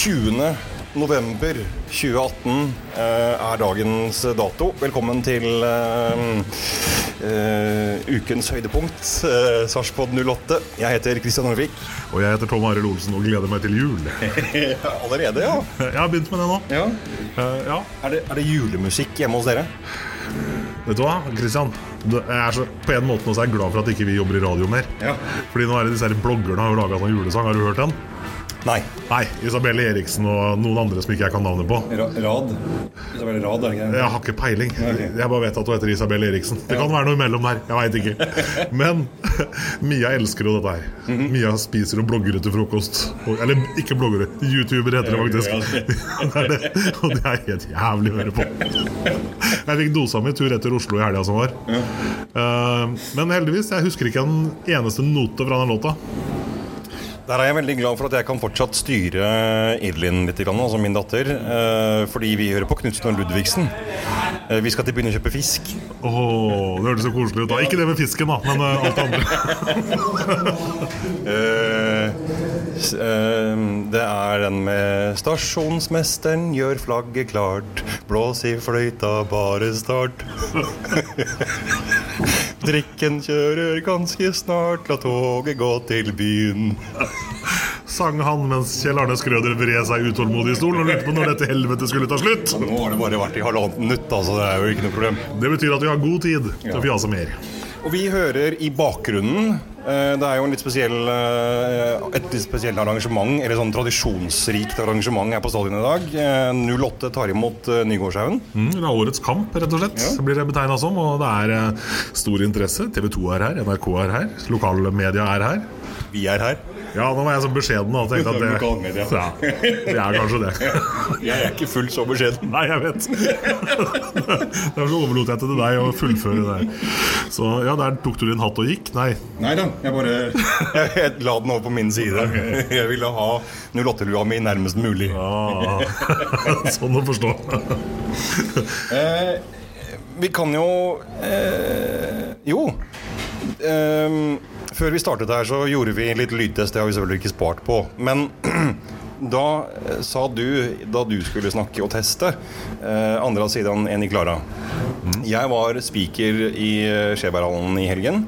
Tirsdag 20. november 2018 eh, er dagens dato. Velkommen til eh, eh, ukens høydepunkt, uh, Sarpsborg 08. Jeg heter Kristian Norvik. Og jeg heter Tom Arild Olsen og gleder meg til jul. Allerede, ja. Jeg har begynt med det nå. ja. Ja. Er, det, er det julemusikk hjemme hos dere? Vet du hva, Kristian? Jeg er så, på en måte nå så er jeg glad for at ikke vi jobber i radio mer. Ja. Fordi nå er det disse bloggerne har jo laga sånn julesang. Har du hørt den? Nei. Nei. Isabelle Eriksen og noen andre som ikke jeg kan navnet på. Rad. Isabelle Rad, er det ikke Jeg har ikke peiling. Jeg bare vet at hun heter Isabelle Eriksen. Det kan være noe imellom der. Jeg veit ikke. Men Mia elsker jo dette her. Mhm. Mia spiser og blogger til frokost. Eller ikke bloggere, YouTuber heter det faktisk. Det det. Og det er helt jævlig å høre på. Jeg fikk dosa mi tur etter Oslo i helga som var. Eh, Men heldigvis, jeg husker ikke en eneste note fra den låta. Der er jeg veldig glad for at jeg kan fortsatt styre Idlin litt, altså min datter. eh, fordi vi hører på Knutsen og Ludvigsen. Eh, vi skal til byen og kjøpe fisk. Åh, det hørtes så koselig ut. da Ikke det med fisken, da, men eh, alt det andre. Det er den med 'Stasjonsmesteren gjør flagget klart'. Blås i fløyta, bare start. Drikken kjører ganske snart, la toget gå til byen. Sang han mens Kjell Arne Skrøder vred seg utålmodig i stolen og lurte på når dette helvete skulle ta slutt. Nå har det bare vært i halvannet minutt, altså det er jo ikke noe problem. Det betyr at vi har god tid til å fjase mer. Og vi hører i bakgrunnen eh, Det er jo en litt spesiell, eh, et litt spesielt arrangement, eller sånn tradisjonsrikt arrangement her på stadion i dag. Eh, 08 tar imot eh, Nygårdshaugen. Mm, det er årets kamp, rett og slett. Det blir det betegna som. Og det er eh, stor interesse. TV 2 er her, NRK er her, lokalmedia er her. Vi er her. Ja, nå var jeg så beskjeden og tenkte at det. Ja, det er kanskje det. Jeg er ikke fullt så beskjeden. Nei, jeg vet. Derfor overlot jeg til deg å fullføre det. Så ja, der tok du din hatt og gikk? Nei. Nei da, jeg bare Jeg la den over på min side. Jeg ville ha 08-lua mi nærmest mulig. Ja. sånn å forstå. Eh, vi kan jo eh, Jo. Ehm, før vi startet her, så gjorde vi litt lydtest. Det har vi selvfølgelig ikke spart på. Men da eh, sa du, da du skulle snakke og teste, eh, andre siden enn i Klara Jeg var speaker i Skjebærhallen i helgen.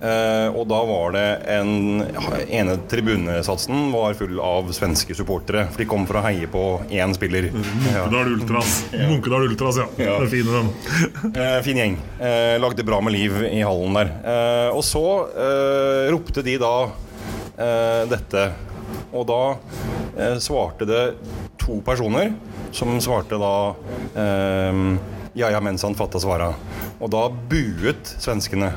eh, og da var det en ene tribunesatsen var full av svenske supportere. For de kom for å heie på én spiller. Munkedal Ultras. Munkedal Ultras, ja. Ja. Det er fine, dem. Eh, fin gjeng. Eh, lagde bra med liv i hallen der. Eh, og så eh, ropte de da eh, dette. Og da eh, svarte det to personer, som svarte da eh, ja, ja, mens han fatta svara. Og da buet svenskene.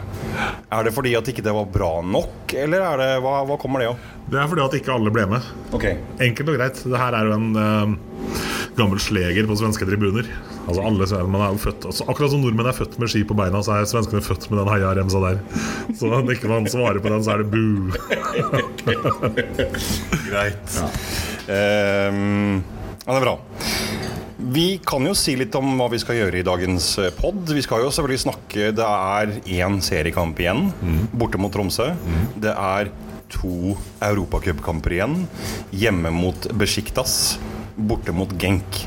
Er det fordi at ikke det var bra nok, eller er det, hva, hva kommer det av? Det er fordi at ikke alle ble med. Okay. Enkelt og greit. Det her er jo en eh, gammel sleger på svenske tribuner. Altså alle man er jo født altså, Akkurat som nordmenn er født med ski på beina, så er svenskene født med den heiaremsa der. Så når ikke man svarer på den, så er det bu. Greit. Ehm, ja, det er bra. Vi kan jo si litt om hva vi skal gjøre i dagens pod. Vi skal jo selvfølgelig snakke Det er én seriekamp igjen, borte mot Tromsø. Det er to europacupkamper igjen. Hjemme mot Besjiktas, borte mot Genk.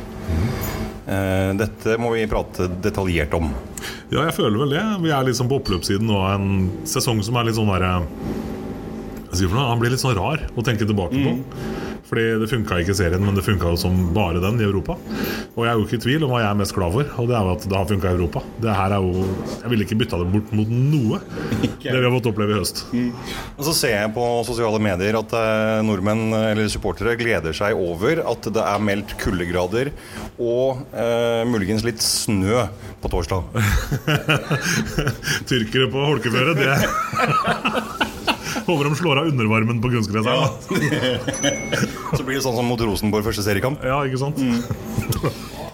Eh, dette må vi prate detaljert om. Ja, jeg føler vel det. Vi er liksom på oppløpssiden nå en sesong som er litt sånn derre noe? Han blir litt sånn rar å tenke tilbake på. Fordi det funka ikke i serien, men det funka jo som bare den i Europa. Og jeg er jo ikke i tvil om hva jeg er mest glad for, og det er jo at det har funka i Europa. Det her er jo Jeg ville ikke bytta det bort mot noe, det vi har fått oppleve i høst. Og så ser jeg på sosiale medier at eh, nordmenn eller supportere gleder seg over at det er meldt kuldegrader og eh, muligens litt snø på torsdag. Tyrkere på holkeføre, det Håper de slår av undervarmen på kunstgresset. Så blir det sånn som mot Rosenborg første seriekamp. ja, ikke sant?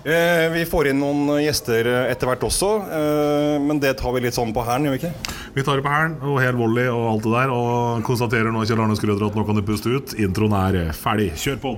Eh, vi får inn noen gjester etter hvert også, eh, men det tar vi litt sånn på hælen, gjør vi ikke? Vi tar det på hælen og hel volley og alt det der, og konstaterer nå Kjell Arne Skrøder at nå kan du puste ut. Introen er ferdig. Kjør på!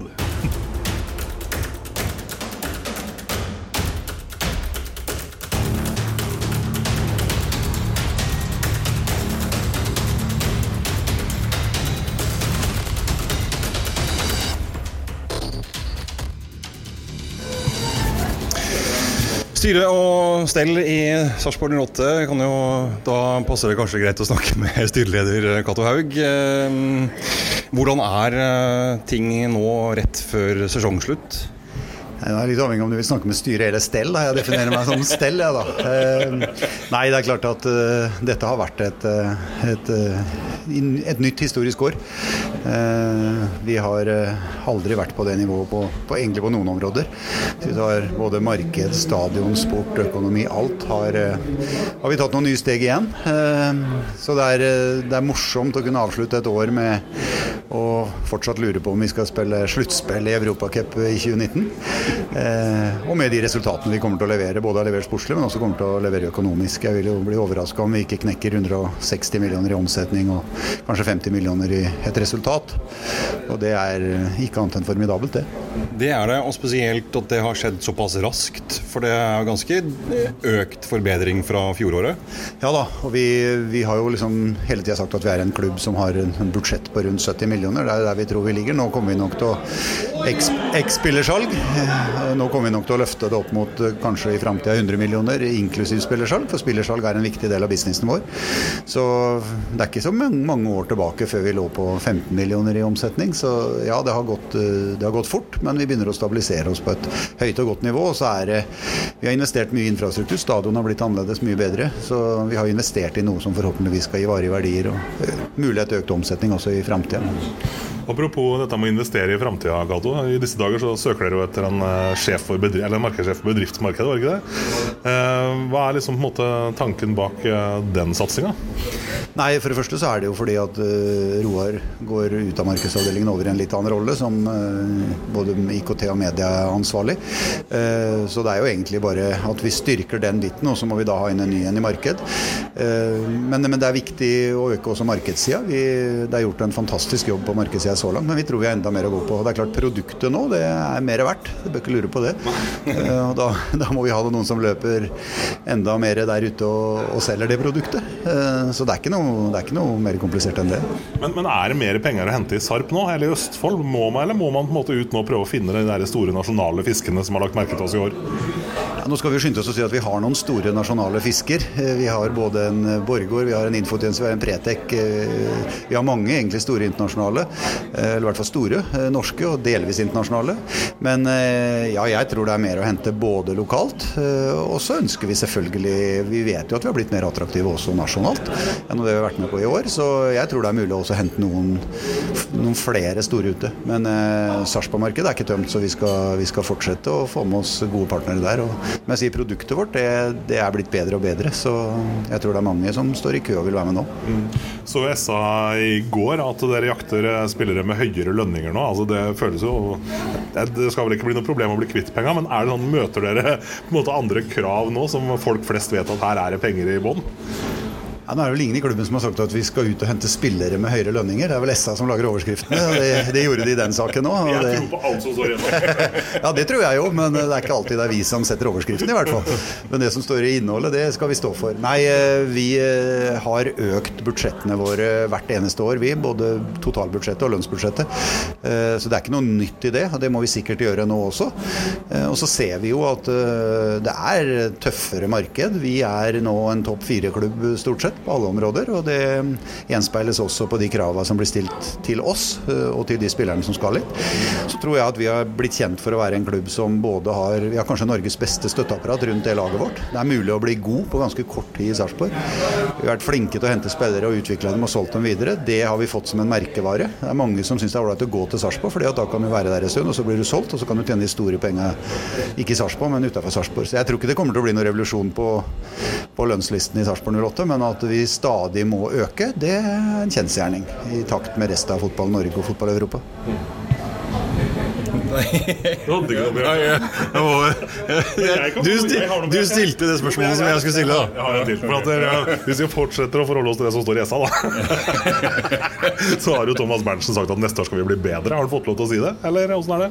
Styre og stell i Sarpsborg 08 kan jo Da passer det kanskje greit å snakke med styreleder Cato Haug. Eh, hvordan er eh, ting nå rett før sesongslutt? Det er litt avhengig om du vil snakke med styret eller stell. Da. Jeg definerer meg som stell, jeg, da. Eh, nei, det er klart at dette har vært et, et, et nytt historisk år. Uh, vi har aldri vært på det nivået på, på, egentlig på noen områder. Vi tar både marked, stadion, sport, økonomi, alt har, har vi tatt noen nye steg igjen. Så det er, det er morsomt å kunne avslutte et år med å fortsatt lure på om vi skal spille sluttspill i Europacup i 2019. Eh, og med de resultatene vi kommer til å levere, både har levert sportslig, men også kommer til å levere økonomisk. Jeg vil jo bli overraska om vi ikke knekker 160 millioner i omsetning og kanskje 50 millioner i et resultat. Og det er ikke annet enn formidabelt, det. Det er det, og spesielt at det har skjedd såpass raskt. For det er ganske økt forbedring fra fjoråret? Ja da, og vi, vi har jo liksom hele tida sagt at vi er en klubb som har en budsjett på rundt 70 millioner. Det er der vi tror vi ligger. Nå kommer vi nok til å X-spillersalg. Eh, nå kommer vi nok til å løfte det opp mot eh, kanskje i framtida 100 millioner, inklusiv spillersalg. For spillersalg er en viktig del av businessen vår. Så det er ikke så mange år tilbake før vi lå på 15 millioner i omsetning. Så ja, det har gått, eh, det har gått fort, men vi begynner å stabilisere oss på et høyt og godt nivå. Og så er det Vi har investert mye i infrastruktur. Stadion har blitt annerledes, mye bedre. Så vi har investert i noe som forhåpentligvis skal gi varige verdier og mulighet til økt omsetning også i framtida. Apropos dette med å investere i framtida, Gato. I disse dager så søker dere jo etter en, eh, sjef for bedrift, eller en markedssjef for bedriftsmarkedet, var det ikke det? Eh, hva er liksom på en måte tanken bak eh, den satsinga? Nei, For det første så er det jo fordi at Roar går ut av markedsavdelingen over i en litt annen rolle, som både IKT og media er ansvarlig. Så det er jo egentlig bare at vi styrker den biten, og så må vi da ha inn en ny en i marked. Men, men, det er viktig å øke også markedssida. Det er gjort en fantastisk jobb på markedssida så langt, men vi tror vi har enda mer å gå på. Det er klart Produktet nå det er mer verdt, du bør ikke lure på det. Eh, og da, da, må vi ha noen som løper enda mer der ute og, og selger det produktet. Eh, så det er, noe, det er, ikke noe, mer komplisert enn det. Men, men, er det mer penger å hente i Sarp nå, eller i Østfold? Må man, eller må man på en måte ut nå og prøve å finne de der store nasjonale fiskene som har lagt merke til oss i år? Ja, nå skal vi skynde oss å si at vi har noen store nasjonale fisker. Eh, vi har både en Borgård, vi har en Infotjeneste, vi har en Pretec. Vi har mange egentlig store internasjonale. Eh, eller i hvert fall store eh, norske og delvis internasjonale. Men eh, ja, jeg tror det er mer å hente både lokalt, og så ønsker vi selvfølgelig Vi vet jo at vi har blitt mer attraktive også nasjonalt enn det vi har vært med på i år, så jeg tror det er mulig å hente noen, noen, flere store ute. Men eh, Sarpsborg-markedet er ikke tømt, så vi skal, vi skal, fortsette å få med oss gode partnere der. Og, men jeg sier produktet vårt det, det, er blitt bedre og bedre, så jeg tror det er mange som står i kø og vil være med nå. Mm. Så SA i går at dere jakter spillere med høyere lønninger nå. Altså det føles jo Det skal vel ikke bli noe problem å bli kvitt penga, men er det sånn, møter dere på en måte andre krav nå som folk flest vet at her er det penger i bånn? Ja, nå er det vel ingen i klubben som har sagt at vi skal ut og hente spillere med høyere lønninger. Det er vel SA som lager overskriftene. Det, det gjorde de i den saken òg. Jeg tror på alt som står igjen. ja, det tror jeg jo, men det er ikke alltid det er vi som setter overskriften, i hvert fall. Men det som står i innholdet, det skal vi stå for. Nei, eh, vi eh, har økt budsjettene våre hvert eneste år, vi. Både totalbudsjettet og lønnsbudsjettet. Eh, så det er ikke noe nytt i det, og det må vi sikkert gjøre nå også. Og så ser vi jo at det er tøffere marked. Vi er nå en topp fire-klubb, stort sett på alle områder. Og det gjenspeiles også på de kravene som blir stilt til oss eh, og til de spillerne som skal hit. Så tror jeg at vi har blitt kjent for å være en klubb som både har Vi har kanskje Norges beste støtteapparat rundt det laget vårt. Det er mulig å bli god på ganske kort tid i Sarpsborg. Vi har vært flinke til å hente spillere og utvikle dem og solgt dem videre. Det har vi fått som en merkevare. Det er mange som syns det er ålreit å gå til Sarpsborg, for da kan du være der en stund, og så blir du solgt, og så kan du tjene de store penga ikke i Sarpsborg, men utafor Sarpsborg. Så jeg tror ikke det kommer til å bli noen revolusjon på, på lønnslisten i Sarpsborg 08, men at vi stadig må øke, det er en kjensgjerning i takt med resten av fotball Norge og fotball Europa. Du, du, stilte det spørsmålet som jeg skulle stille, da. For at dere, hvis vi fortsetter å forholde oss til det som står i SA, da Så har jo Thomas Berntsen sagt at neste år skal vi bli bedre. Har han fått lov til å si det, eller åssen er det?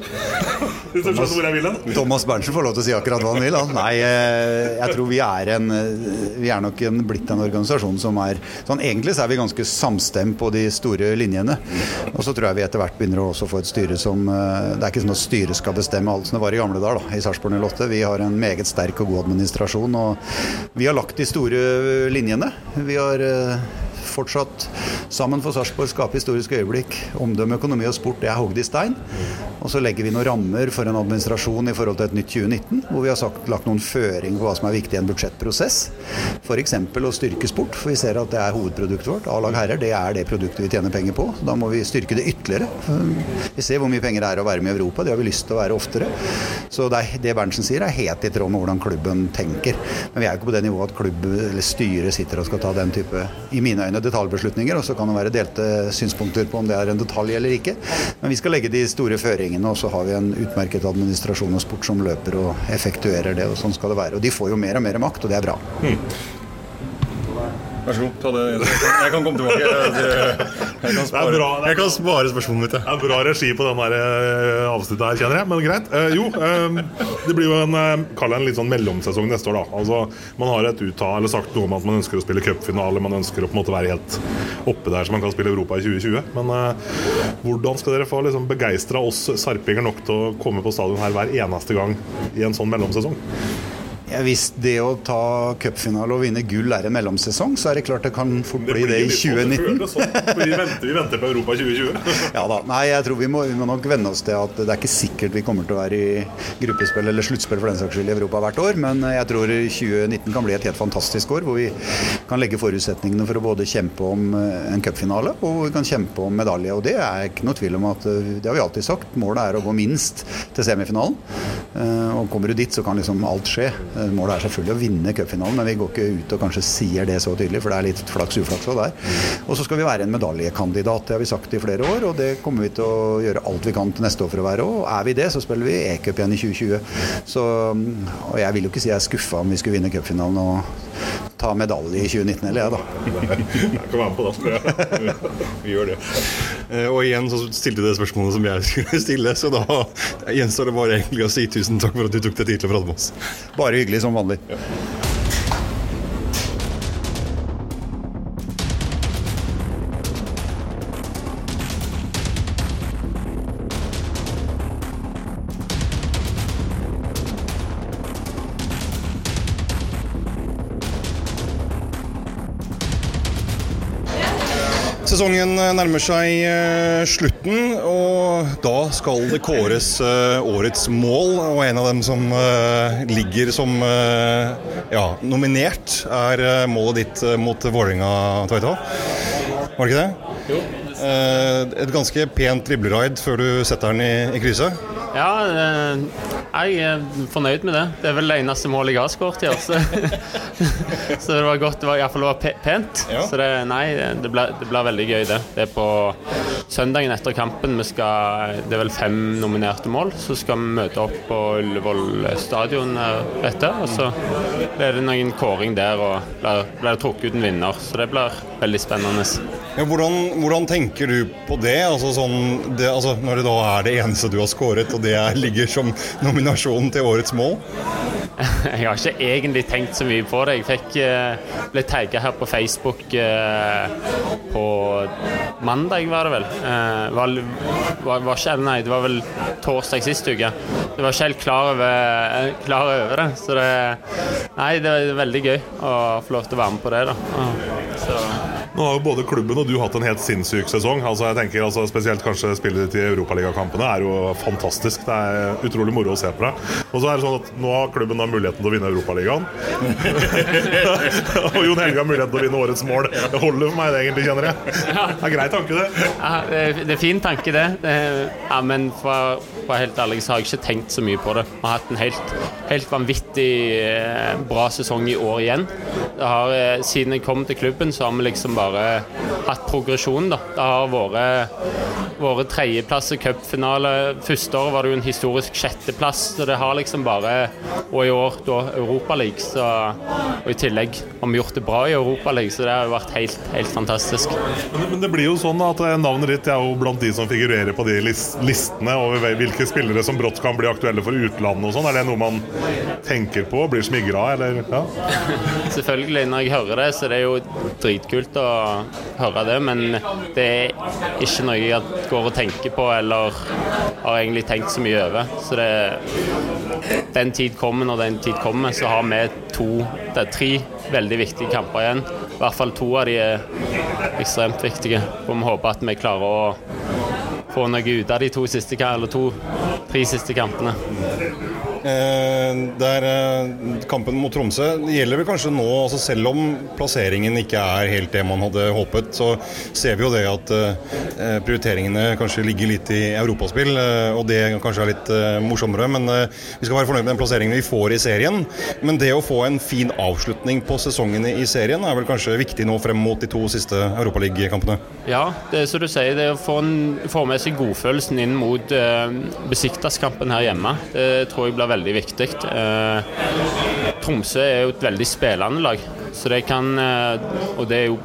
Du hen? Thomas Berntsen får lov til å si akkurat hva han vil. Han. Nei, eh, jeg tror vi er en Vi er nok en, blitt en organisasjon som er sånn Egentlig så er vi ganske samstemt på de store linjene. Og så tror jeg vi etter hvert begynner å også få et styre som eh, Det er ikke sånn at styret skal bestemme alt som det var i gamle dager da, i Sarpsborg 08. Vi har en meget sterk og god administrasjon, og vi har lagt de store linjene. Vi har eh, fortsatt sammen for Sarpsborg skape historiske øyeblikk. Omdømme, økonomi og sport, det er hogd i stein. Og så legger vi noen rammer for en administrasjon i forhold til et nytt 2019, hvor vi har sagt, lagt noen føringer på hva som er viktig i en budsjettprosess. F.eks. å styrke sport, for vi ser at det er hovedproduktet vårt. A-lag herrer, det er det produktet vi tjener penger på. Da må vi styrke det ytterligere. Vi ser hvor mye penger det er å være med i Europa, det har vi lyst til å være oftere. Så det, det Berntsen sier er helt i tråd med hvordan klubben tenker. Men vi er jo ikke på det nivået at klubb eller styret sitter og skal ta den type, i mine øyne, detaljbeslutninger. Og så kan det være delte synspunkter på om det er en detalj eller ikke. Men vi skal legge de store føringene, og så har vi en utmerket administrasjon og sport som løper og effektuerer det. og Sånn skal det være. Og de får jo mer og mer makt, og det er bra. Mm. Vær så god. ta det. Jeg kan komme tilbake. Jeg kan spare, bra, jeg kan spare spørsmålet mitt. Det er bra regi på den eh, avsnittet her, kjenner jeg. Men greit. Eh, jo, eh, det blir jo en, kall en litt sånn mellomsesong neste år. da. Altså, Man har et uttale, eller sagt noe om at man ønsker å spille cupfinale. Man ønsker å på en måte være helt oppe der så man kan spille Europa i 2020. Men hvordan skal dere få liksom, begeistra oss sarpinger nok til å komme på stadion her hver eneste gang i en sånn mellomsesong? Ja, hvis det å ta cupfinale og vinne gull er en mellomsesong, så er det klart det kan fort bli det, i 2019. Sånn, vi, venter, vi venter på Europa 2020. ja da. Nei, jeg tror vi må, vi må, nok venne oss til at det er ikke sikkert vi kommer til å være i gruppespill eller sluttspill for den saks skyld i Europa hvert år, men jeg tror 2019 kan bli et helt fantastisk år hvor vi kan legge forutsetningene for å både kjempe om eh, en cupfinale og vi kan kjempe om medalje. Og det er ikke noe tvil om at eh, det har vi alltid sagt. Målet er å gå minst til semifinalen. Eh, og kommer du dit, så kan liksom alt skje. Målet er selvfølgelig å vinne cupfinalen, men vi går ikke ut og kanskje sier det så tydelig, for det er litt flaks uflaks òg der. Og så skal vi være en medaljekandidat, det har vi sagt i flere år, og det kommer vi til å gjøre alt vi kan til neste år for å være. Og er vi det, så spiller vi e-cup igjen i 2020. Så, og jeg vil jo ikke si jeg er skuffa om vi skulle vinne cupfinalen og ta medalje i 2019 eller jeg, da. Jeg kan være med på det. Vi gjør det. Eh, og igjen så stilte du det spørsmålet som jeg skulle stille, så da gjenstår det bare egentlig å si tusen takk for at du tok deg tid til å prate med oss. Bare hyggelig som vanlig. Ja. Sesongen nærmer seg eh, slutten, og da skal det kåres eh, årets mål. Og en av dem som eh, ligger som ja, nominert, er målet ditt mot Vålerenga, Tveita. Var det ikke det? Jo. Et ganske pent dribleraid før du setter den i, i krysset? Ja, jeg er fornøyd med det. Det er vel det eneste målet jeg har skåret i år. Så. så, det var godt. Det var iallfall pent. Ja. Så det, nei, det blir, veldig gøy, det. Det er på søndagen etter kampen. Vi skal, det er vel fem nominerte mål. Så skal vi møte opp på Ullevål stadion etter. Og så blir det noen kåring der, og blir, blir trukket ut en vinner. Så det blir veldig spennende. Ja, hvordan, hvordan, tenker du på det? Altså, sånn, det altså, når det da er det eneste du har skåret, og det ligger som nominasjon til årets mål? Jeg har ikke egentlig tenkt så mye på det. Jeg fikk, uh, ble tagga her på Facebook uh, på mandag, var det vel. Uh, var, var, var ikke, nei, det var vel torsdag sist uke. Det var ikke helt klar over, klar over det. Så det, nei, det er veldig gøy å få lov til å være med på det. da. Så. Nå har jo både klubben og du hatt en helt sinnssyk sesong. Altså jeg tenker altså Spesielt kanskje spillet ditt i europaligakampene er jo fantastisk. Det er utrolig moro å se på deg. Og så er det sånn at nå har klubben da muligheten til å vinne Europaligaen. og Jon Helge har muligheten til å vinne årets mål. Det holder for meg, det egentlig, kjenner jeg. Det er grei tanke, det. Ja, det er fin tanke, det. Ja, men for å helt ærlig så har jeg ikke tenkt så mye på det. Vi har hatt en helt, helt vanvittig eh, bra sesong i år igjen. Har, eh, siden jeg kom til klubben, så har vi liksom bare bare hatt progresjon. da. Det har vært, vært tredjeplass i cupfinale. Første året var det jo en historisk sjetteplass. så det har liksom bare, Og i år da Europaligaen, Og i tillegg har vi gjort det bra i Europaligaen, så det har jo vært helt, helt fantastisk. Men, men, det blir jo sånn at eh, navnet ditt er jo blant de som figurerer på de listene over hvilke spillere som brått kan bli aktuelle for utlandet og sånn. Er det noe man tenker på, blir smigra av, eller? Ja? Selvfølgelig. Når jeg hører det, så er det jo dritkult å høre det, men det er ikke noe jeg går og tenker på eller har egentlig tenkt så mye over. Så det, den tid kommer når den tid kommer, så har vi to, det er tre veldig viktige kamper igjen. I hvert fall to av de er ekstremt viktige. Og vi håper at vi klarer å få noe ut av de to siste, eller to, tre siste kampene. Eh, der eh, Kampen mot Tromsø gjelder vel kanskje nå, altså selv om plasseringen ikke er helt det man hadde håpet, så ser vi jo det at eh, prioriteringene kanskje ligger litt i europaspill, og det kanskje er litt morsommere. Men vi skal være fornøyd med den plasseringen vi får i serien. Men det å få en fin avslutning på sesongene i serien er vel kanskje viktig nå frem mot de to siste europaligakampene? Ja, det er som du sier, det å få, en, få med seg godfølelsen inn mot eh, Besiktas-kampen her hjemme, det tror jeg blir veldig viktig. Eh, Tromsø er jo et veldig spillende lag, så det kan, eh, og det er jo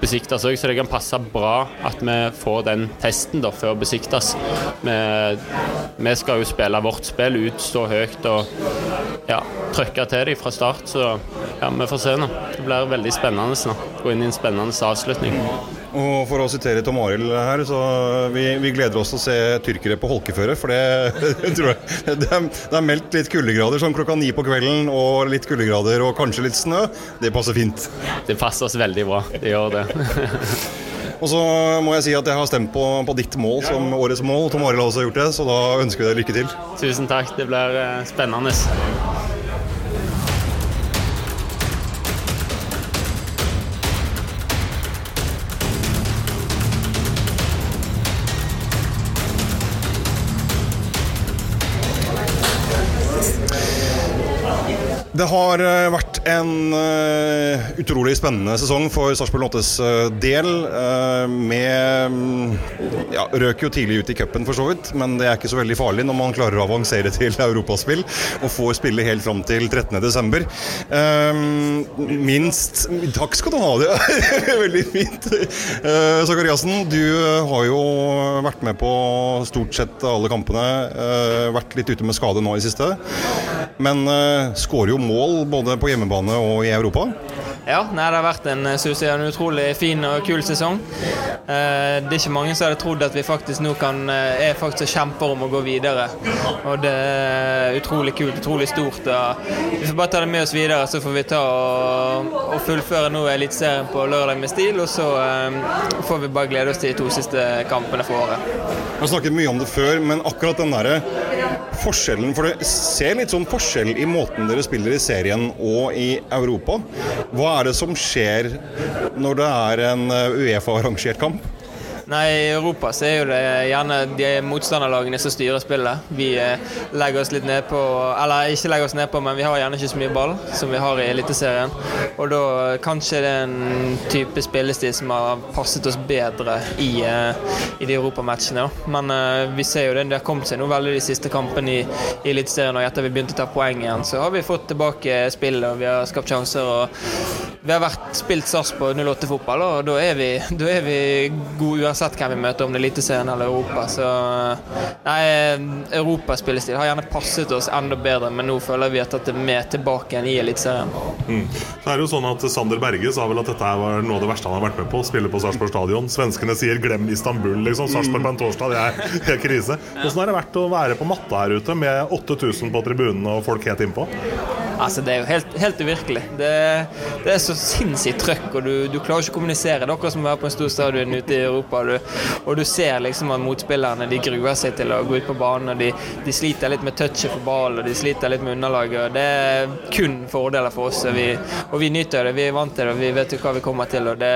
Besiktas òg, så det kan passe bra at vi får den testen da, før Besiktas. Vi, vi skal jo spille vårt spill, ut, stå høyt og ja, trykke til dem fra start. Så ja, vi får se nå. Det blir veldig spennende nå. Gå inn i en spennende avslutning. Og for å sitere Tom Arild her, så vi, vi gleder oss til å se tyrkere på holkeføre. For det tror jeg det er, det er meldt litt kuldegrader sånn klokka ni på kvelden, og litt kuldegrader og kanskje litt snø. Det passer fint. Det passer oss veldig bra. Det gjør det. Og så må jeg si at jeg har stemt på, på ditt mål som årets mål. Tom Arild har også gjort det, så da ønsker vi deg lykke til. Tusen takk. Det blir eh, spennende. Det har eh, vært en uh, utrolig spennende sesong for Sarpsborg 8s uh, del. Uh, med um, ja, Røk jo tidlig ut i cupen for så vidt, men det er ikke så veldig farlig når man klarer å avansere til europaspill og får spille helt fram til 13.12. minst Takk skal du ha, det veldig fint. Uh, Sakariassen, du har jo vært med på stort sett alle kampene. eh, vært litt ute med skade nå i siste. Men uh, skårer jo mål både på hjemmebane og i Europa. Ja, nei, det har vært en, eh, jeg, en utrolig fin og kul sesong. Eh, det er ikke mange som hadde trodd at vi faktisk nå kan, eh, er faktisk kjemper om å gå videre. Og det er utrolig kult, utrolig stort. Vi får bare ta det med oss videre, så får vi ta og, og fullføre nå Eliteserien på lørdag med stil. Og så eh, får vi bare glede oss til de to siste kampene for året. Vi har snakket mye om det før, men akkurat den derre forskjellen For det ser litt sånn forskjell i måten dere spiller i serien og i Europa. Hva er det som skjer når det er en eh, Uefa-arrangert kamp? Nei, I Europa så er jo det gjerne de motstanderlagene som styrer spillet. Vi eh, legger oss litt ned på Eller ikke legger oss ned på, men vi har gjerne ikke så mye ball som vi har i Eliteserien. Og da eh, kanskje det er en type spillestil som har passet oss bedre i, eh, i de europamatchene. Men vi ser jo det, det har kommet seg nå veldig de siste kampene i, i Eliteserien. Og etter vi begynte å ta poeng igjen, så har vi fått tilbake spillet og vi har skapt sjanser. og Vi har vært spilt på 08-fotball, og da er vi, da er vi gode uansett hvem vi møter, om det er Eliteserien eller Europa. Så nei, europaspillestil har gjerne passet oss enda bedre, men nå føler vi at det er mer tilbake enn i Eliteserien. Er det jo sånn at Sander Berge sa vel at dette var noe av det verste han har vært med på. Spille på Sarpsborg stadion. Svenskene sier 'glem Istanbul', liksom. Sarpsborg på en torsdag, det er helt krise. Hvordan har det vært å være på matta her ute med 8000 på tribunene og folk helt innpå? Altså, det er jo helt, helt uvirkelig. Det, det er så sinnssykt trøkk, og du, du klarer ikke å kommunisere. Det er som er på en stor stadion ute i Europa. Og du, og du ser liksom at motspillerne de gruer seg til å gå ut på banen. og De, de sliter litt med touchet på ballen og de sliter litt med underlaget. og Det er kun fordeler for oss. Og vi, og vi nyter det. Vi er vant til det, og vi vet jo hva vi kommer til. og det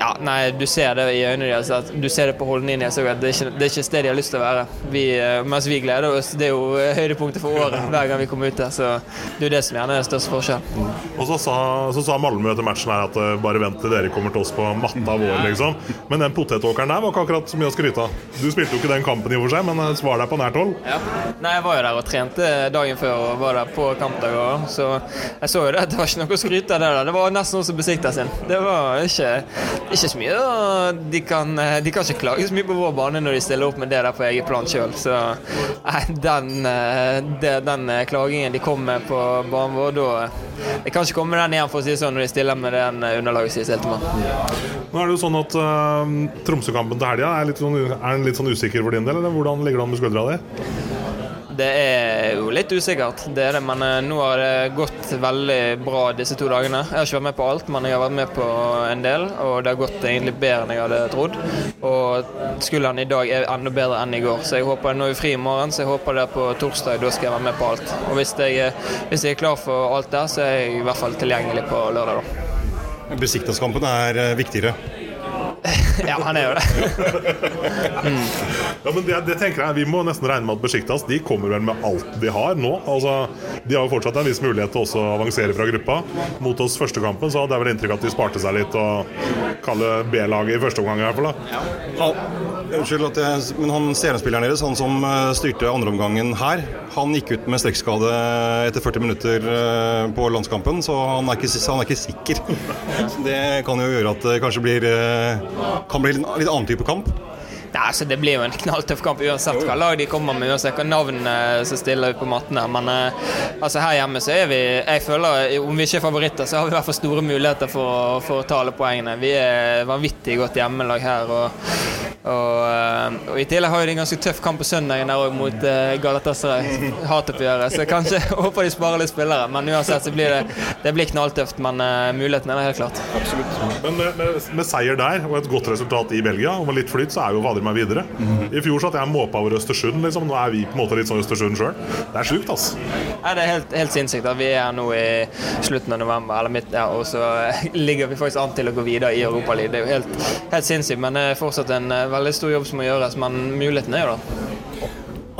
ja, nei, Du ser det i øynene deres, at du ser det på holdningen deres. Det, er ikke- det er ikke sted de har lyst til å være. Vi, eh, mens vi gleder oss. Det er jo eh, høydepunktet for året hver gang vi kommer ut der. Så det er jo det som gjerne er størst største Mm. Og så sa, så sa Malmö etter matchen her at eh, bare vent til dere kommer til oss på matta vår, liksom. Men den potetåkeren der var ikke akkurat så mye å skryte av. Du spilte jo ikke den kampen i og for seg, men svar var der på nært hold. Ja. Nei, jeg var jo der og trente dagen før og var der på kampdag òg, så jeg så jo det det var ikke noe å skryte av det der. Det var nesten noe som besikta sin. Det var ikke, ikke så mye. De kan, eh, de kan ikke klage så mye på vår bane når de stiller opp med det der på eget plan sjøl. Så nei, den, eh, den eh, klagingen de kom med på banen vår, da jeg kan ikke komme den igjen, for å si det sånn, når de stiller med den underlaget sitt til meg Nå er det jo sånn at uh, Tromsø-kampen til helga er, litt sånn, er den litt sånn usikker for din del, eller hvordan ligger det an med skuldra di? Det er jo litt usikkert, det er det, men eh, nå har det gått veldig bra disse to dagene. Jeg har ikke vært med på alt, men jeg har vært med på en del, og det har gått egentlig bedre enn jeg hadde trodd. Og skulderen i dag er enda bedre enn i går, så jeg håper nå er fri i morgen, så jeg håper det på torsdag. Da skal jeg være med på alt. Og hvis jeg, hvis jeg er klar for alt der, så er jeg i hvert fall tilgjengelig på lørdag, da. Besiktighetskampen er eh, viktigere. ja, han er jo det. mm. ja, men det, det, tenker jeg Vi må nesten regne med at Besjiktas de kommer vel med alt de har nå. Altså, de har jo fortsatt en viss mulighet til også å avansere fra gruppa. Mot oss første kampen så hadde jeg vel inntrykk at de sparte seg litt og kalle B-laget i første omgang i hvert fall. Ja. Unnskyld at jeg, men han stjernespilleren deres, han som eh, styrte andreomgangen her, han gikk ut med strekkskade etter 40 minutter eh, på landskampen, så han er ikke, han er ikke sikker. Det kan jo gjøre at det kanskje blir eh, kan bli en litt annen type kamp? Nei, altså Det blir jo en knalltøff kamp uansett hva lag de kommer med, uansett hva navn eh, som stiller på matten her. Men uh, altså her hjemme så er vi Jeg føler, om vi ikke er favoritter, så har vi i hvert fall store muligheter for, for å ta alle poengene. Vi er vanvittig godt hjemmelag her. og og, eh, og, I tillegg har de en ganske tøff kamp på søndagen der òg mot Galatasaray. Hatoppgjøret. Så kanskje håper de sparer litt spillere. Men uansett så blir det, det blir knalltøft. Men uh, muligheten er helt klart. Absolutt. Men med, med, med, seier der og et godt resultat i Belgia, og med litt flyt, så er jo fader meg videre. Mm. I fjor satt jeg måpa over Østersund. Liksom. Nå er vi på en måte litt sånn Østersund sjøl. Det er sjukt, altså. Ja, det er helt, helt sinnssykt. at Vi er nå i slutten av november, eller midt, ja, og så ligger vi faktisk an til å gå videre i Europaligaen. Det er jo helt, helt sinnssykt, men det er fortsatt en veldig stor jobb som må gjøres, men muligheten er jo der.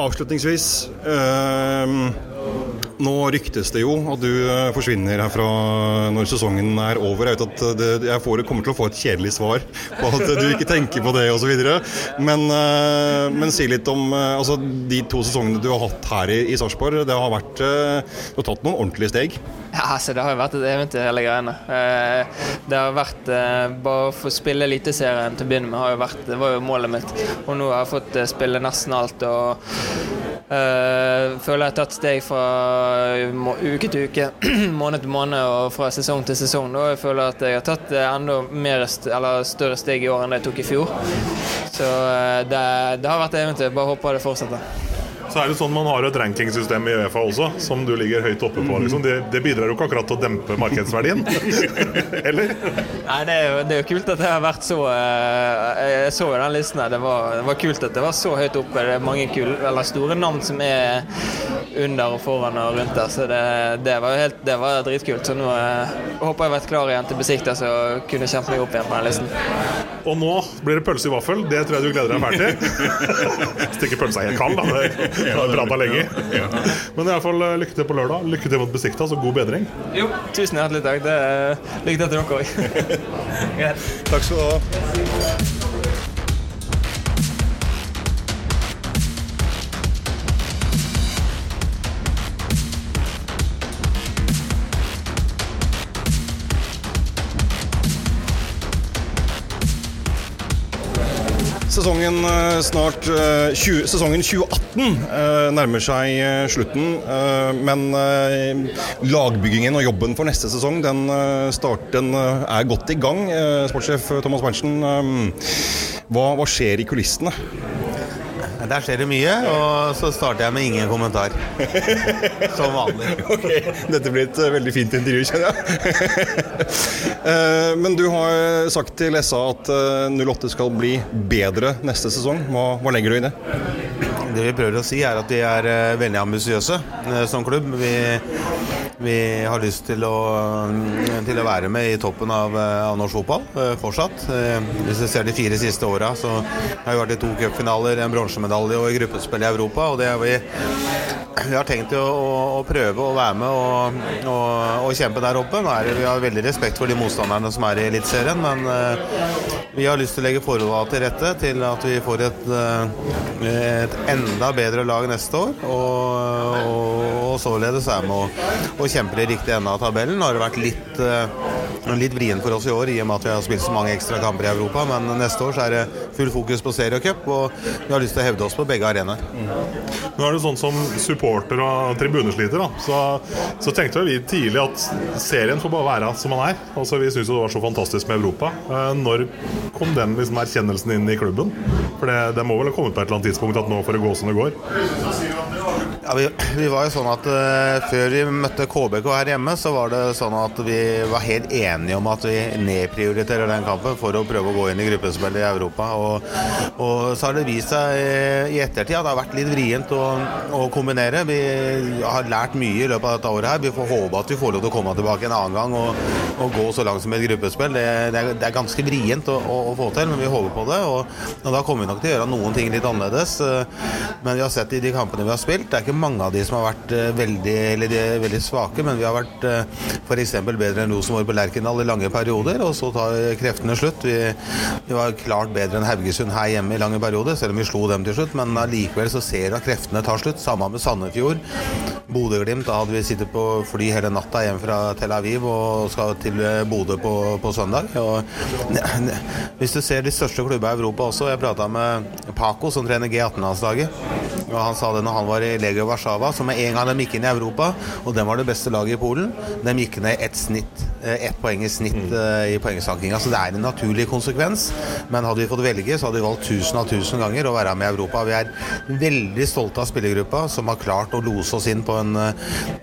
Avslutningsvis. Øh, nå ryktes det jo at du eh, forsvinner herfra når sesongen er over. Jeg vet at det, jeg får, kommer til å få et kjedelig svar på at du ikke tenker på det osv. Men, eh, men si litt om eh, altså, de to sesongene du har hatt her i, i Sarpsborg. Det har vært Du har tatt noen ordentlige steg? Ja, altså, Det har jo vært et eventyr, hele greiene. Det har vært Bare å få spille Eliteserien til å begynne med jo vært, det var jo målet mitt. Og nå har jeg fått spille nesten alt. og øh, føler jeg har tatt steg fra uke til uke, måned til måned og fra sesong til sesong. Og jeg føler at jeg har tatt enda mer, større steg i år enn det jeg tok i fjor. Så det, det, har vært et eventyr. Bare håper det fortsetter. Så er det sånn Man har et rankingsystem i Uefa også, som du ligger høyt oppe på. Liksom. Det, det, bidrar jo ikke akkurat til å dempe markedsverdien? Eller? Nei, det er, jo, det er, jo, kult at det har vært så eh, Jeg så jo den listen her. Det var, det var kult at det var så høyt oppe. Det er mange kul, eller store navn som er under og foran og rundt der. Så det, det var, helt, det var dritkult. Så nå eh, håper jeg har vært klar igjen til Besiktas og kunne kjempe meg opp igjen på den listen. Og nå blir det pølse i vaffel. Det tror jeg du gleder deg fælt til. Stikker pølsa helt kald, da. Har prata lenge. Men i alle fall eh, lykke til på lørdag. Lykke til mot Besikta, så god bedring. Jo, tusen hjertelig takk. Det er lykke til til dere òg. takk skal du ha. Sesongen, eh, snart, 20, eh, sesongen 2018 eh, nærmer seg slutten. Men lagbyggingen og jobben for neste sesong den, starten er godt i gang. Sportssjef Thomas Berntsen, hva, hva skjer i kulissene? Der skjer det mye, og så starter jeg med ingen kommentar. Som vanlig. Ok, Dette blir et eh, veldig fint intervju, kjenner jeg. Eh, men du har sagt til SA at 08 eh, skal bli bedre neste sesong. Hva, hva legger du i det? Det vi prøver å si, er at vi er veldig ambisiøse som klubb. Vi vi har lyst til å, til å, være med i toppen av, av norsk fotball fortsatt. Hvis vi ser de fire siste åra, så har vi vært i to cupfinaler, en bronsemedalje og i gruppespill i Europa. og det er vi vi har tenkt å, å, prøve å være med og, og, og kjempe der oppe. Det, vi har veldig respekt for de motstanderne som er i Eliteserien, men uh, vi har lyst til å legge forholdene til rette til at vi får et, uh, et enda bedre lag neste år. Og, og således er med å, og kjempe i riktig ende av tabellen. Nå har det vært litt uh, litt vrien for oss i år i og med at vi har spilt så mange ekstra kamper i Europa. Men neste år så er det full fokus på seriecup, og vi har lyst til å hevde oss på begge arenaer. Nå er det sånn som supporter og tribunesliter, da, så, så tenkte vi tidlig at serien får bare være som den er. Altså, vi syns det var så fantastisk med Europa. Eh, når kom den liksom, erkjennelsen inn i klubben? For det, det må vel ha kommet på et eller annet tidspunkt at nå får det gå som det går? Ja, vi, vi var jo sånn at uh, Før vi møtte KBK her hjemme, så var det sånn at vi var helt enige om at vi nedprioriterer den kampen for å prøve å gå inn i gruppespillet i Europa. Og, og, så har det vist seg i ettertid at det har vært litt vrient å, å, kombinere. Vi har lært mye i løpet av dette året her. Vi får håpe at vi får lov til å komme tilbake en annen gang og, og gå så langt som et gruppespill. Det, det, er, det er, ganske vrient å, å, å, få til, men vi håper på det. Og, og da kommer vi nok til å gjøre noen ting litt annerledes. Men vi har sett i de kampene vi har spilt, det er ikke mange av de som har vært uh, veldig, veldig svake, men vi har vært uh, f.eks. bedre enn Rosenborg på Lerkendal i lange perioder, og så tar kreftene slutt. Vi, vi, var klart bedre enn Haugesund her hjemme i lange perioder, selv om vi slo dem til slutt, men allikevel så ser vi at kreftene tar slutt. Samme med Sandefjord. Bodø-Glimt, da hadde vi sittet på fly hele natta hjem fra Tel Aviv og skal til eh, Bodø på, på søndag. Og, hvis du ser de største klubbene i Europa også, jeg prata med Paco, som trener G18-landslaget. Og Han sa det når han var i Legio Warszawa, som med en gang de gikk inn i Europa, og den var det beste laget i Polen, de gikk ned ett snitt, ett poeng i snitt mm. i poengsankinga. Så det er en naturlig konsekvens. Men hadde vi fått velge, så hadde vi valgt tusen av tusen ganger å være med i Europa. Vi er veldig stolte av spillergruppa, som har klart å lose oss inn på en,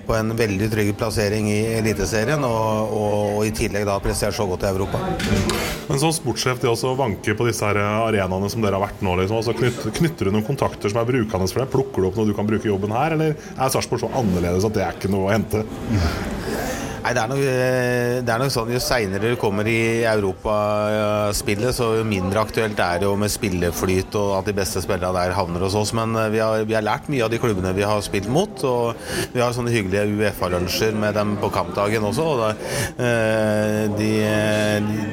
på en veldig trygg plassering i Eliteserien, og, og, og, i tillegg da prestert så godt i Europa. Men som sportssjef, det å vanke på disse her arenaene som dere har vært nå, liksom, altså knytter, knytter du noen kontakter som er brukende for deg? Plukker du opp noe du kan bruke i jobben her, eller er Sarpsborg så annerledes at det er ikke noe å hente? Nei, det er, nok, eh, det er nok sånn Jo seinere du kommer i europaspillet, så jo mindre aktuelt er det jo med spilleflyt og at de beste spillerne der havner hos oss. Men eh, vi har, vi har, lært mye av de klubbene vi har spilt mot. Og vi har sånne hyggelige Uefa-lunsjer med dem på kampdagen også. Og da, eh, de,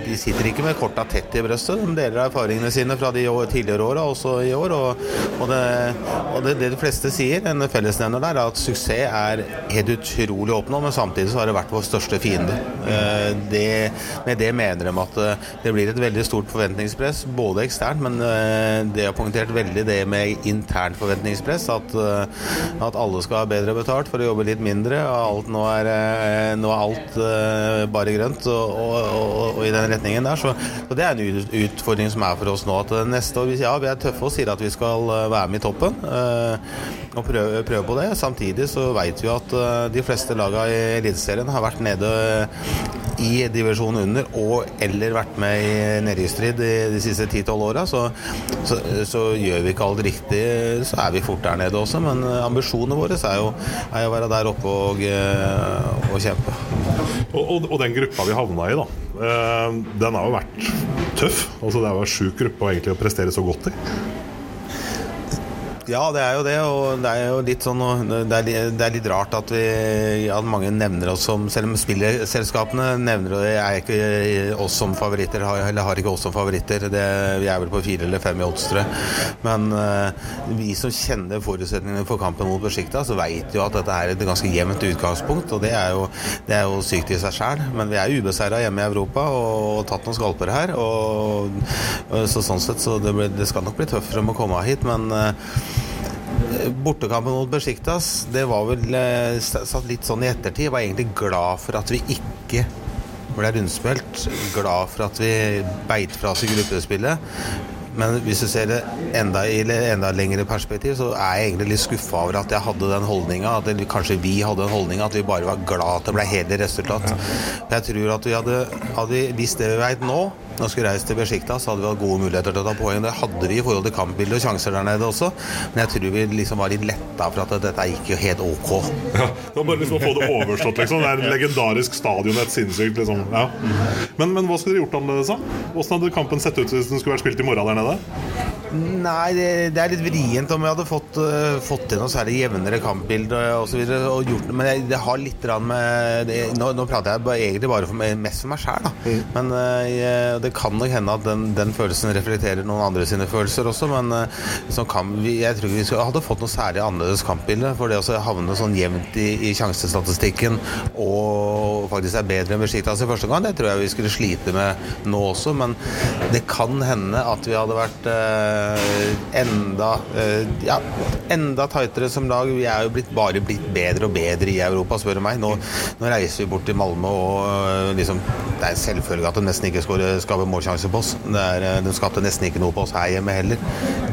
de, sitter ikke med korta tett i brøstet. De deler erfaringene sine fra de tidligere åra, også i år. Og, og, det, og det, det, de fleste sier, en fellesnevner der, er at suksess er helt utrolig å oppnå, men samtidig så har det vært vår største fiende. Eh, det, med det mener de at eh, det blir et veldig stort forventningspress, både eksternt, men eh, det har poengtert veldig det med internt forventningspress. At, at, alle skal ha bedre betalt for å jobbe litt mindre. Alt, nå, er, nå er alt bare grønt og, og, og, og, i den retningen der. Så, så, det er en utfordring som er for oss nå. At neste år, ja, vi er tøffe og sier at vi skal være med i toppen og prøve, prøve på det. Samtidig så vet vi at de fleste lagene i Eliteserien har vært nede i divisjonen under og eller vært med i nedrykksstrid de, de siste 10-12 åra, så, så, så, gjør vi ikke alt riktig, så er vi fort der nede også. Men ambisjonene våre er jo, er å være der oppe og, eh, og kjempe. Og, og, og, den gruppa vi havna i, da. Eh, den har jo vært tøff. Altså Det jo en sjuk gruppe å prestere så godt i. Ja, det er jo det. Og det er jo litt sånn Det er, det er litt rart at, vi, at mange nevner oss som Selv om spillselskapene nevner det, er ikke oss som favoritter, eller har ikke oss som favoritter. Det, vi er vel på fire eller fem i odds, Men uh, vi som kjenner forutsetningene for kampen mot Besjikta, så veit jo at dette er et ganske jevnt utgangspunkt. Og det er jo, det er jo sykt i seg sjæl. Men vi er ubeseira hjemme i Europa og, og tatt noen skalper her. Og, så sånn sett så det, det skal nok bli tøffere med å komme hit, men uh, Bortekampen mot Besjiktas, det var vel eh, satt litt sånn i ettertid. Jeg var egentlig glad for at vi ikke ble rundspilt. Glad for at vi beit fra oss i gruppespillet. Men hvis du ser det enda i enda lengre perspektiv, så er jeg egentlig litt skuffa over at jeg hadde den holdninga. At kanskje vi hadde den holdninga at vi bare var glad at det ble hele resultat. Jeg tror at vi hadde, hadde visst det vi veit nå, når vi skulle reist til Besjikta, så hadde vi hatt gode muligheter til å ta poeng. Det hadde vi i forhold til kampbildet og sjanser der nede også. Men jeg tror vi liksom var litt letta for at dette gikk jo helt ok. Ja, det var bare liksom å få det overstått, liksom. Det er en legendarisk stadion, et sinnssykt liksom. Ja. Men, men, hva skulle dere gjort annerledes, da? Åssen hadde kampen sett ut hvis den skulle vært spilt i morgen der nede? Nei, det, det er litt vrient om vi hadde fått, uh, fått til noe særlig jevnere kampbilde osv. Men jeg, det har litt med det, nå, nå, prater jeg egentlig bare for mest for meg sjæl, da. Men uh, jeg, det kan nok hende at den, den, følelsen reflekterer noen andre sine følelser også. Men uh, kan, jeg tror ikke vi skulle, hadde fått noe særlig annerledes kampbilde. For det å havne sånn jevnt i, i sjansestatistikken og faktisk er bedre enn Besjiktas i første gang, det tror jeg vi skulle slite med nå også. Men det kan hende at vi hadde vært eh, enda eh, ja, enda tightere som lag. Vi er jo blitt, bare blitt bedre og bedre i Europa, spør du meg. Nå, nå, reiser vi bort til Malmö og uh, liksom Det er selvfølgelig at de nesten ikke skaper målsjanse på oss. Er, de skapte nesten ikke noe på oss her hjemme heller.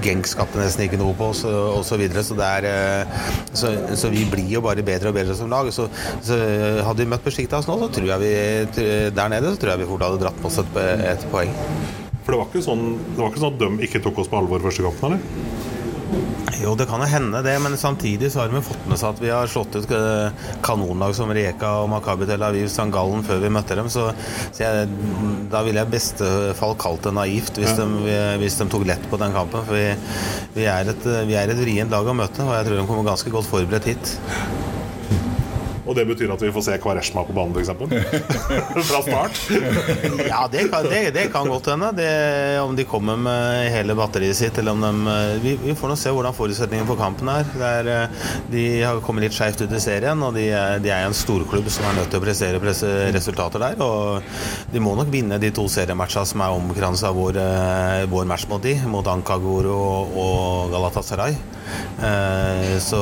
Genk skapte nesten ikke noe på oss, osv. Så, videre, så, er, så, så vi blir jo bare bedre og bedre som lag. Så, så hadde vi møtt Besjiktas nå, så tror jeg vi der nede så tror jeg vi fort hadde dratt på oss et, et poeng. For det var, ikke sånn, det var ikke sånn at de ikke tok oss på alvor første kampen, eller? Jo, det kan jo hende det, men samtidig så har vi fått med seg at vi har slått ut eh, kanonlag som Reka og Makabi Tel Aviv St. Gallen før vi møtte dem. Så, så jeg, da ville jeg i beste fall kalt det naivt hvis, ja. de, hvis, de, tok lett på den kampen. For vi, vi er et, vi er et vrient lag å møte, og jeg tror de kommer ganske godt forberedt hit. Og det betyr at vi får se Kvareshma på banen, f.eks.? Fra start? ja, det kan, det, det kan godt hende. om de kommer med hele batteriet sitt, eller om de Vi, vi får nå se hvordan forutsetningen for kampen er. er eh, de har kommet litt skeivt ut i serien, og de de er en storklubb som er nødt til å prestere resultater der. Og de må nok vinne de to seriematchene som er omkranset av vår, eh, vår match mot de, mot Ankagoro og, og Galatasaray. Eh, så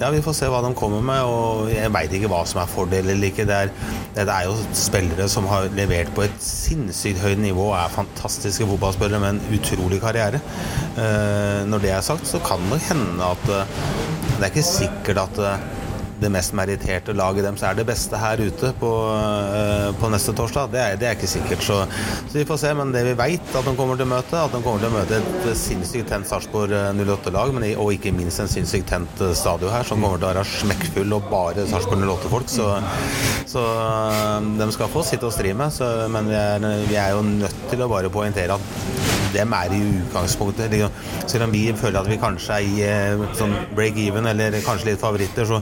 ja, vi får se hva de kommer med. Og jeg veit ikke hva som er fordel eller ikke. Det er, det er, jo spillere som har levert på et sinnssykt høyt nivå og er fantastiske fotballspillere med en utrolig karriere. Eh, når det er sagt, så kan det hende at eh, det er ikke sikkert at det mest meritterte laget deres er det beste her ute på, uh, på neste torsdag. Det er, det er ikke sikkert. Så, så, vi får se. Men det vi vet at de kommer til å møte, at de kommer til å møte et sinnssykt tent Sarpsborg 08-lag, eh, og ikke minst en sinnssykt tent eh, stadion her, som kommer til å være smekkfull og bare Sarpsborg 08-folk. Så, så de skal få sitte og stri med. Men vi er, vi er jo nødt til å bare poengtere at dem er i utgangspunktet Selv om vi føler at vi kanskje er i eh, sånn break-even eller kanskje litt favoritter, så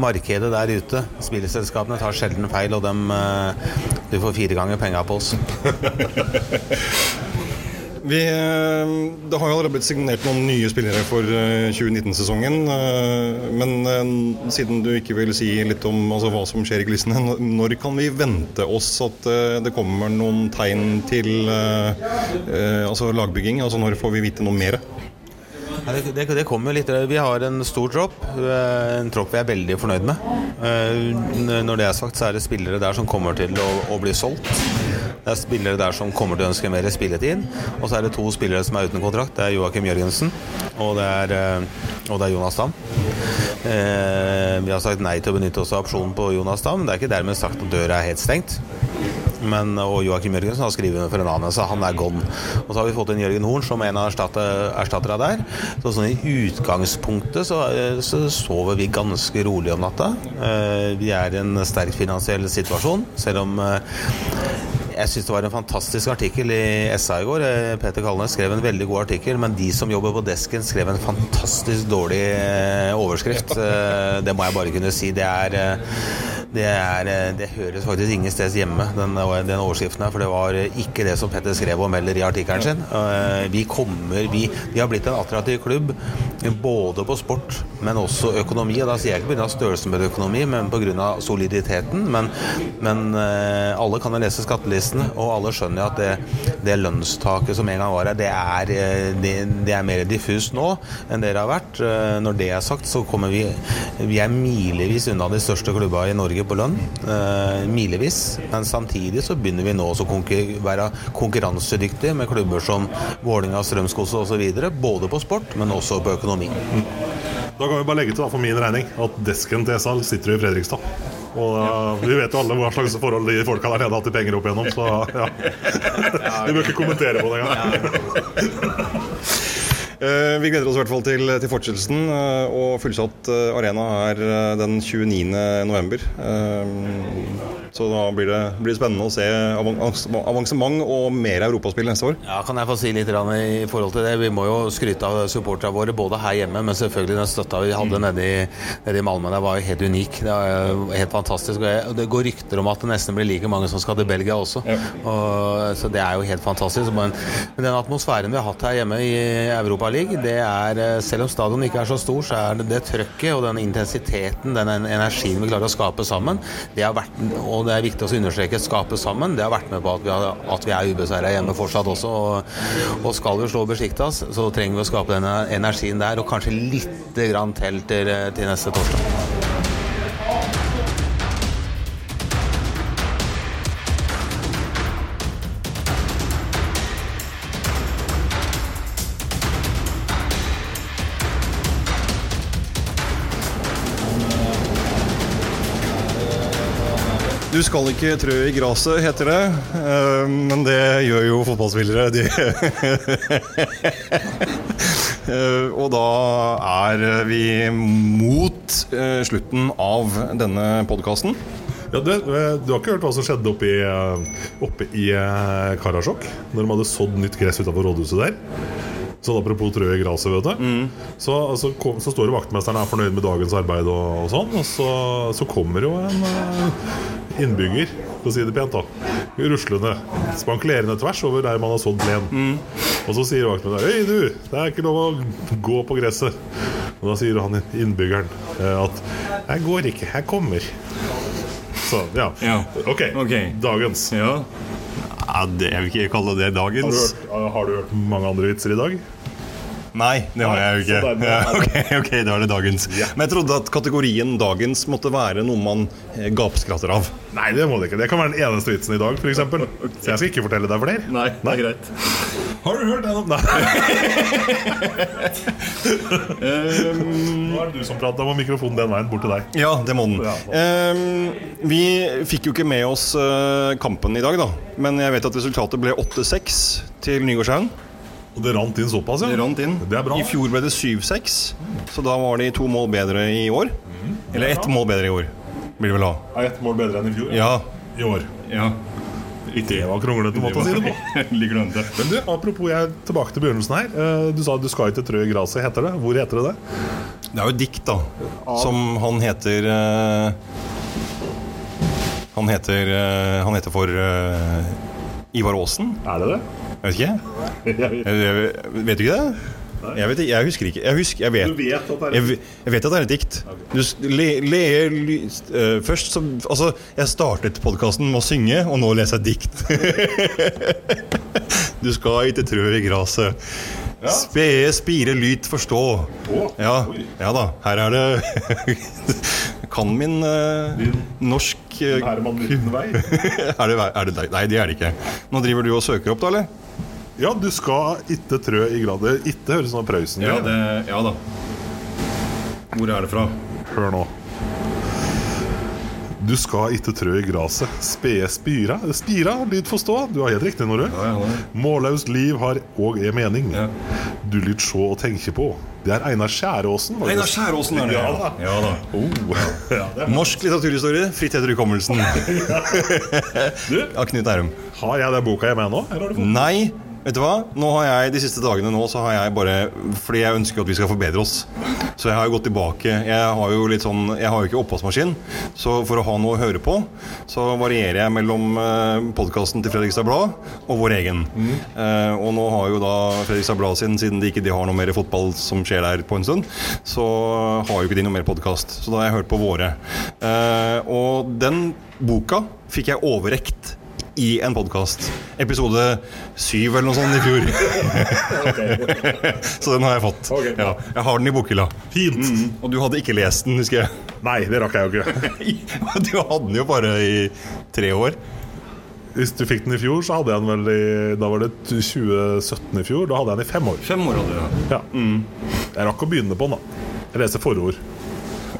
markedet der ute, spillselskapene, tar sjelden feil, og dem eh, Du får fire ganger penga på oss. Vi, eh, det har jo allerede blitt signert noen nye spillere for 2019-sesongen. Eh, eh, men siden du ikke vil si litt om altså, hva som skjer i kulissene, når kan vi vente oss at det kommer noen tegn til altså, lagbygging? Altså, når får vi vite noe mer? Det, det, det kommer litt Vi har en stor tropp. En tropp vi er veldig fornøyd med. Når det er sagt, så er det spillere der som kommer til å, å bli solgt. Det er spillere der som kommer til å ønske mer spilletid. Og så er det to spillere som er uten kontrakt. Det er Joakim Jørgensen og det er, eh, og det er Jonas Dam. Eh, vi har sagt nei til å benytte oss av opsjonen på Jonas Dam. Det er ikke dermed sagt at døra er helt stengt. Men, og Joakim Jørgensen har skrevet under for en annen, så han er gone. Og så har vi fått inn Jørgen Horn som en av erstatterne der. Så sånn i utgangspunktet så, eh, så, sover vi ganske rolig om natta. Vi er i en sterk finansiell situasjon, selv om jeg syns det var en fantastisk artikkel i SA i går. Eh, Peter Kalnes skrev en veldig god artikkel, men de som jobber på desken, skrev en fantastisk dårlig eh, overskrift. Eh, det må jeg bare kunne si. Det er det, er, eh, det høres faktisk ingen steds hjemme, den, den, overskriften her. For det var ikke det som Petter skrev og melder i artikkelen sin. Eh, vi kommer vi, vi, har blitt en attraktiv klubb både på sport, men også økonomi. Og da sier jeg ikke pga. størrelsen på økonomi, men pga. soliditeten. Men, men, eh, alle kan jo lese skattelistene, og alle skjønner jo at det, det lønnstaket som en gang var her, det er, det, det er mer diffust nå enn det har vært. Når det er sagt, så kommer vi Vi er milevis unna de største klubba i Norge på lønn, eh, milevis. Men samtidig så begynner vi nå å konkur være konkurransedyktige med klubber som Vålinga, Strømskose osv. Både på sport, men også på økonomi. Da kan vi bare legge til da, for min regning at desken til Esal sitter i Fredrikstad. Og uh, Vi vet jo alle hva slags forhold de folka der nede har hatt i penger opp igjennom, så ja. Vi bør ikke kommentere på det engang. Eh, vi gleder oss i hvert fall til, til fortsettelsen. Eh, og fullsatt eh, arena er den 29. Så da blir det, blir det spennende å se avan- avansement og mer europaspill neste år. Ja, Kan jeg få si litt i forhold til det? Vi må jo skryte av supporterne våre, både her hjemme, men selvfølgelig den støtta vi hadde nede i, nede i Malmö. Det var jo helt unik. Det var helt fantastisk. Og det går rykter om at det nesten blir like mange som skal til Belgia også. Og, så det er jo helt fantastisk. Men, men den atmosfæren vi har hatt her hjemme i Europaligaen, det er eh, Selv om stadion ikke er så stor, så er det det trøkket og den intensiteten, den energien vi klarer å skape sammen, det har vært, og det er viktig å understreke skape sammen, det har vært med på at vi, har, at vi er ubeseira hjemme fortsatt også. Og, og skal vi slå Besjiktas, så trenger vi å skape den energien der, og kanskje litt grann til til, til neste torsdag. Du skal ikke trø i gresset, heter det. Eh, Men det gjør jo fotballspillere. De Eh, Og da er vi mot eh, slutten av denne podkasten. Ja, du, du har ikke hørt hva som skjedde oppe i, oppe i Karasjok? Når de hadde sådd nytt gress utafor rådhuset der? Sånn apropos trø i gresset, vet du. Så, så, kom, så står jo vaktmesteren er fornøyd med dagens arbeid og, og sånn, og så, så kommer jo en uh, innbygger, for å si det pent, da. Ruslende. Spankulerende tvers over der man har sådd plen. Og så sier vaktmesteren Hei, du, det er ikke lov å gå på gresset. Og da sier han innbyggeren eh, at Jeg går ikke, jeg kommer. Så, ja. Ja. Ok, Ok. dagens. Ja. det, jeg vil ikke kalle det Har du, dagens. hørt, har du hørt mange andre vitser i dag? Nei, det har jeg jo ikke. Dermed Ja, okay, ok, ok, da er det dagens. Men jeg trodde at kategorien dagens måtte være noe man eh, gapskratter av. Nei, det må det ikke. Det kan være den eneste vitsen i dag, f.eks. Så jeg skal ikke fortelle deg flere. Nei, det er greit. Har du hørt den om Nei. Nå er det du som prater. Da må mikrofonen den veien bort til deg. Ja, det må den. Ehm, vi fikk jo ikke med oss eh, kampen i dag, da. Men jeg vet at resultatet ble 8-6 til Nygårdshaugen. Og det rant inn såpass, ja? Det rant inn. Det er bra. I fjor ble det 7-6, så da var de to mål bedre i år. Eller ett mål bedre i år, blir det vel da. Ja, ett mål bedre enn i fjor? Ja. I år. ja. Det var kronglete måte å si det på. Men du, apropos jeg er tilbake til begynnelsen her. Eh, Du sa du skal ikke trø i gresset. Heter det? Hvor heter det det? Det er jo et dikt, da. Som han heter eh, Han heter eh, Han heter for Ivar Aasen? Er det det? Vet ikke. Jeg vet. Jeg, vet du ikke det? Jeg, vet, jeg husker ikke. Jeg, husker, jeg, vet, Du vet at det er jeg, jeg vet at det er et dikt. Du, le, le, le, eh, først så Altså, jeg startet podkasten med å synge, og nå leser jeg dikt. du skal ikke trø i gresset. Spede spire lyt forstå. Ja, ja da. Her er det Kan min uh, norsk uh, Herman Lyttenvei? er det, er det deg? Nei, det er det ikke. Nå driver du og søker opp, da, eller? Ja, du skal ikke trø i gradet. Ikke høres sånn Prøysen Ja, det, ja da. Hvor er det fra? Hør nå. Du skal ikke trø i graset. Spede spira. Spira, lyd forstå. Du har helt riktig, Norø. Ja, ja, det. Målløst liv har òg en mening. Ja. Du lyt sjå og tenke på. Det er Einar Skjæråsen. faktisk. Einar Skjæråsen er det. Ja da. Ja, da. Oh. Ja, det er. Norsk litteraturhistorie, fritt etter hukommelsen. Du, Av Knut Ærum. har jeg den boka hjemme ennå? Eller har du fått Nei, vet du hva? Nå har jeg De siste dagene nå så har jeg bare Fordi jeg ønsker at vi skal forbedre oss. Så jeg har jo gått tilbake. Jeg har jo litt sånn Jeg har jo ikke oppvaskmaskin, så for å ha noe å høre på, så varierer jeg mellom eh, podkasten til Fredrikstad Blad og vår egen. Eh, og nå har jo da Fredrikstad Blad sin, siden de ikke de har noe mer fotball som skjer der på en stund, så har jo ikke de noe mer podkast. Så da har jeg hørt på våre. Eh, og den boka fikk jeg overrekt i en podkast. Episode syv eller noe sånt i fjor. Så den har jeg fått. Ja, jeg har den i bokhylla. Fint. Og du hadde ikke lest den, husker jeg. Nei, det rakk jeg jo ikke. Du hadde den jo bare i tre år. Hvis du fikk den i fjor, så hadde jeg den vel i Da var det 2017 i fjor. Da hadde jeg den i fem år. Fem år hadde du, Ja. Jeg rakk å begynne på den, da. Jeg leser forord.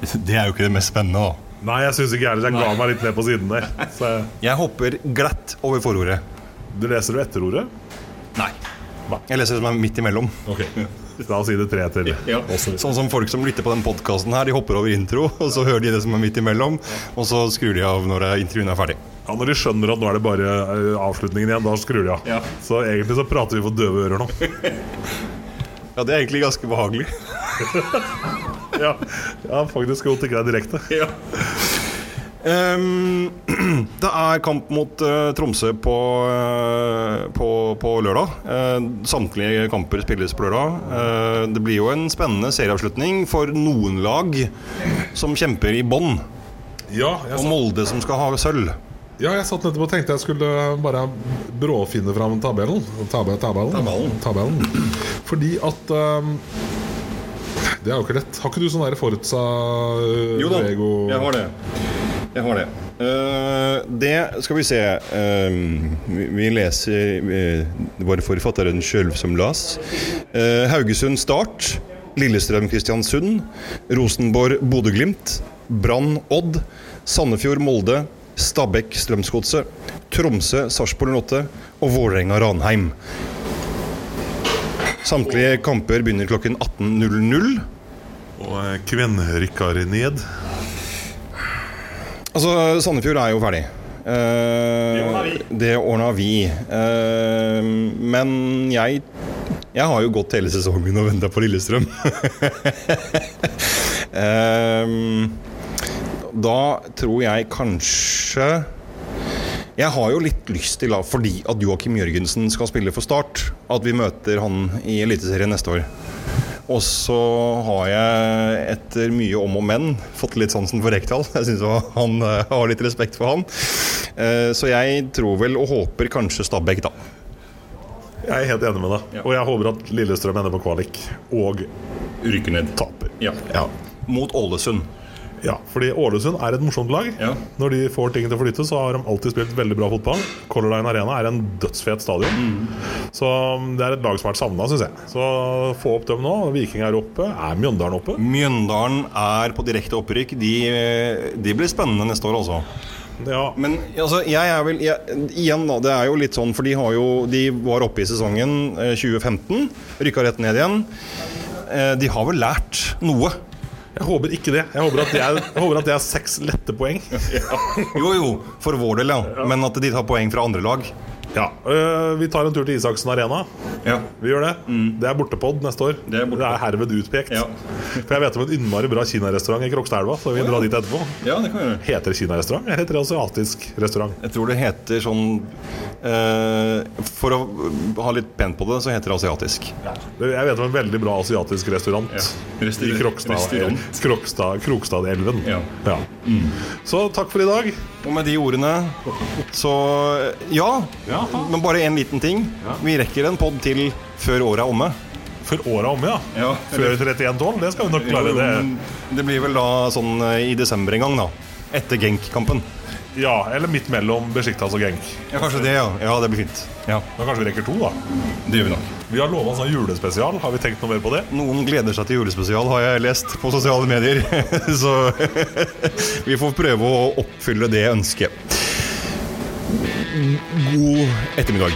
Det er jo ikke det mest spennende, da. Nei, jeg syns ikke heller. Jeg ga meg litt ned på siden der. Så jeg, Jeg hopper glatt over forordet. du leser du etterordet? Nei. Jeg leser det som er midt imellom. Ok, La oss si det tre etter oss. Sånn som folk som lytter på den podkasten her, de hopper over intro, og så hører de det som er midt imellom, og så skrur de av når intervjuene er ferdig. Ja, Når de skjønner at nå er det bare eh, avslutningen igjen, da skrur de av. Ja. Så egentlig så prater vi for døve ører nå. Ja, det er egentlig ganske behagelig. Ja, ja faktisk godt ikke det er direkte. Ehm, det er kamp mot uh, Tromsø på, uh, på, på lørdag. Uh, samtlige kamper spilles på lørdag. Det blir jo en spennende serieavslutning for noen lag som kjemper i bånn, Ja, og Molde som skal ha sølv. ja, jeg satt nettopp og tenkte jeg skulle bare bråfinne fram tabellen. Tabellen. tabellen. Tabellen. tabellen. Fordi at ehm, Det er jo ikke lett. Har ikke du sånn der Jo da, Vego jeg har det. Jeg har det. Uh, det skal vi se Uh, vi, vi leser uh, Det var forfatteren sjøl som las. Eh, Haugesund Start. Lillestrøm Kristiansund. Rosenborg Bodø-Glimt. Brann Odd. Sandefjord Molde. Stabekk Strømsgodset. Tromsø Sarpsborg 08. Og Vålerenga Ranheim. Samtlige kamper begynner klokken 18.00. Og eh, kvenrykkar ned. Altså, Sandefjord er jo ferdig. Eh, det ordna vi. Eh, men jeg Jeg har jo gått hele sesongen og venta på Lillestrøm. Eh, da tror jeg kanskje Jeg har jo litt lyst til, da, fordi at Joakim Jørgensen skal spille for Start, at vi møter han i Eliteserien neste år. Og så har jeg etter mye om og men fått litt sansen for Rekdal. Jeg syns han eh, har litt respekt for han. Eh, Så jeg tror vel og håper kanskje Stabæk, da. Jeg er helt enig med deg. Og jeg håper at Lillestrøm ender på kvalik og Rykker ned. taper. Ja. Mot Ålesund. Ja, fordi Ålesund er et morsomt lag. Ja. Når de får ting til å flytte, så har de alltid spilt veldig bra fotball. Color Line Arena er en dødsfet stadion. Så det er et lag som har vært savna, syns jeg. Så få opp dem nå. Viking er oppe. Er Mjøndalen oppe? Mjøndalen er på direkte opprykk. De, de blir spennende neste år, altså. Ja. Men altså, jeg er vel jeg, Igjen, da. Det er jo litt sånn, for de, har jo, de var oppe i sesongen eh, 2015. Rykka rett ned igjen. Eh, De har vel lært noe. Jeg håper ikke det. Jeg håper at det er, håper at det er seks lette poeng. Jo, jo, for vår del, ja. Men at de tar poeng fra andre lag. Ja, øh, Vi tar en tur til Isaksen Arena. Ja. Vi gjør det. Det er bortepod neste år. Det er bortepod. herved utpekt. Ja. For jeg vet om en innmari bra kinarestaurant i Krokstadelva, så vi drar dit etterpå. ja, det kan vi gjøre. Heter kinarestaurant? Jeg heter asiatisk restaurant. Jeg tror det heter sånn eh, For å ha litt pent på det, så heter det asiatisk. Det- Jeg vet om en veldig bra asiatisk restaurant. I Krokstad, restaurant. Krokstad, Krokstadelven. Ja. Så takk for i dag. Og med de ordene så Ja! ja. Men bare en liten ting. Vi rekker en pod til før året er omme. Før året er omme, ja. Ja, Før 31-12. Det skal vi nok klare. det det blir vel da sånn eh, i desember en gang, da. Etter Genk-kampen. Ja, Eller midt mellom Besjiktas og Genk. Ja, kanskje det, ja. Ja, det blir fint. Ja, Da kanskje vi rekker to, da. Det gjør vi nok. Vi har lova en sånn julespesial. Har vi tenkt noe mer på det? Noen gleder seg til julespesial, har jeg lest på sosiale medier. Så vi får prøve å oppfylle det ønsket. God ettermiddag.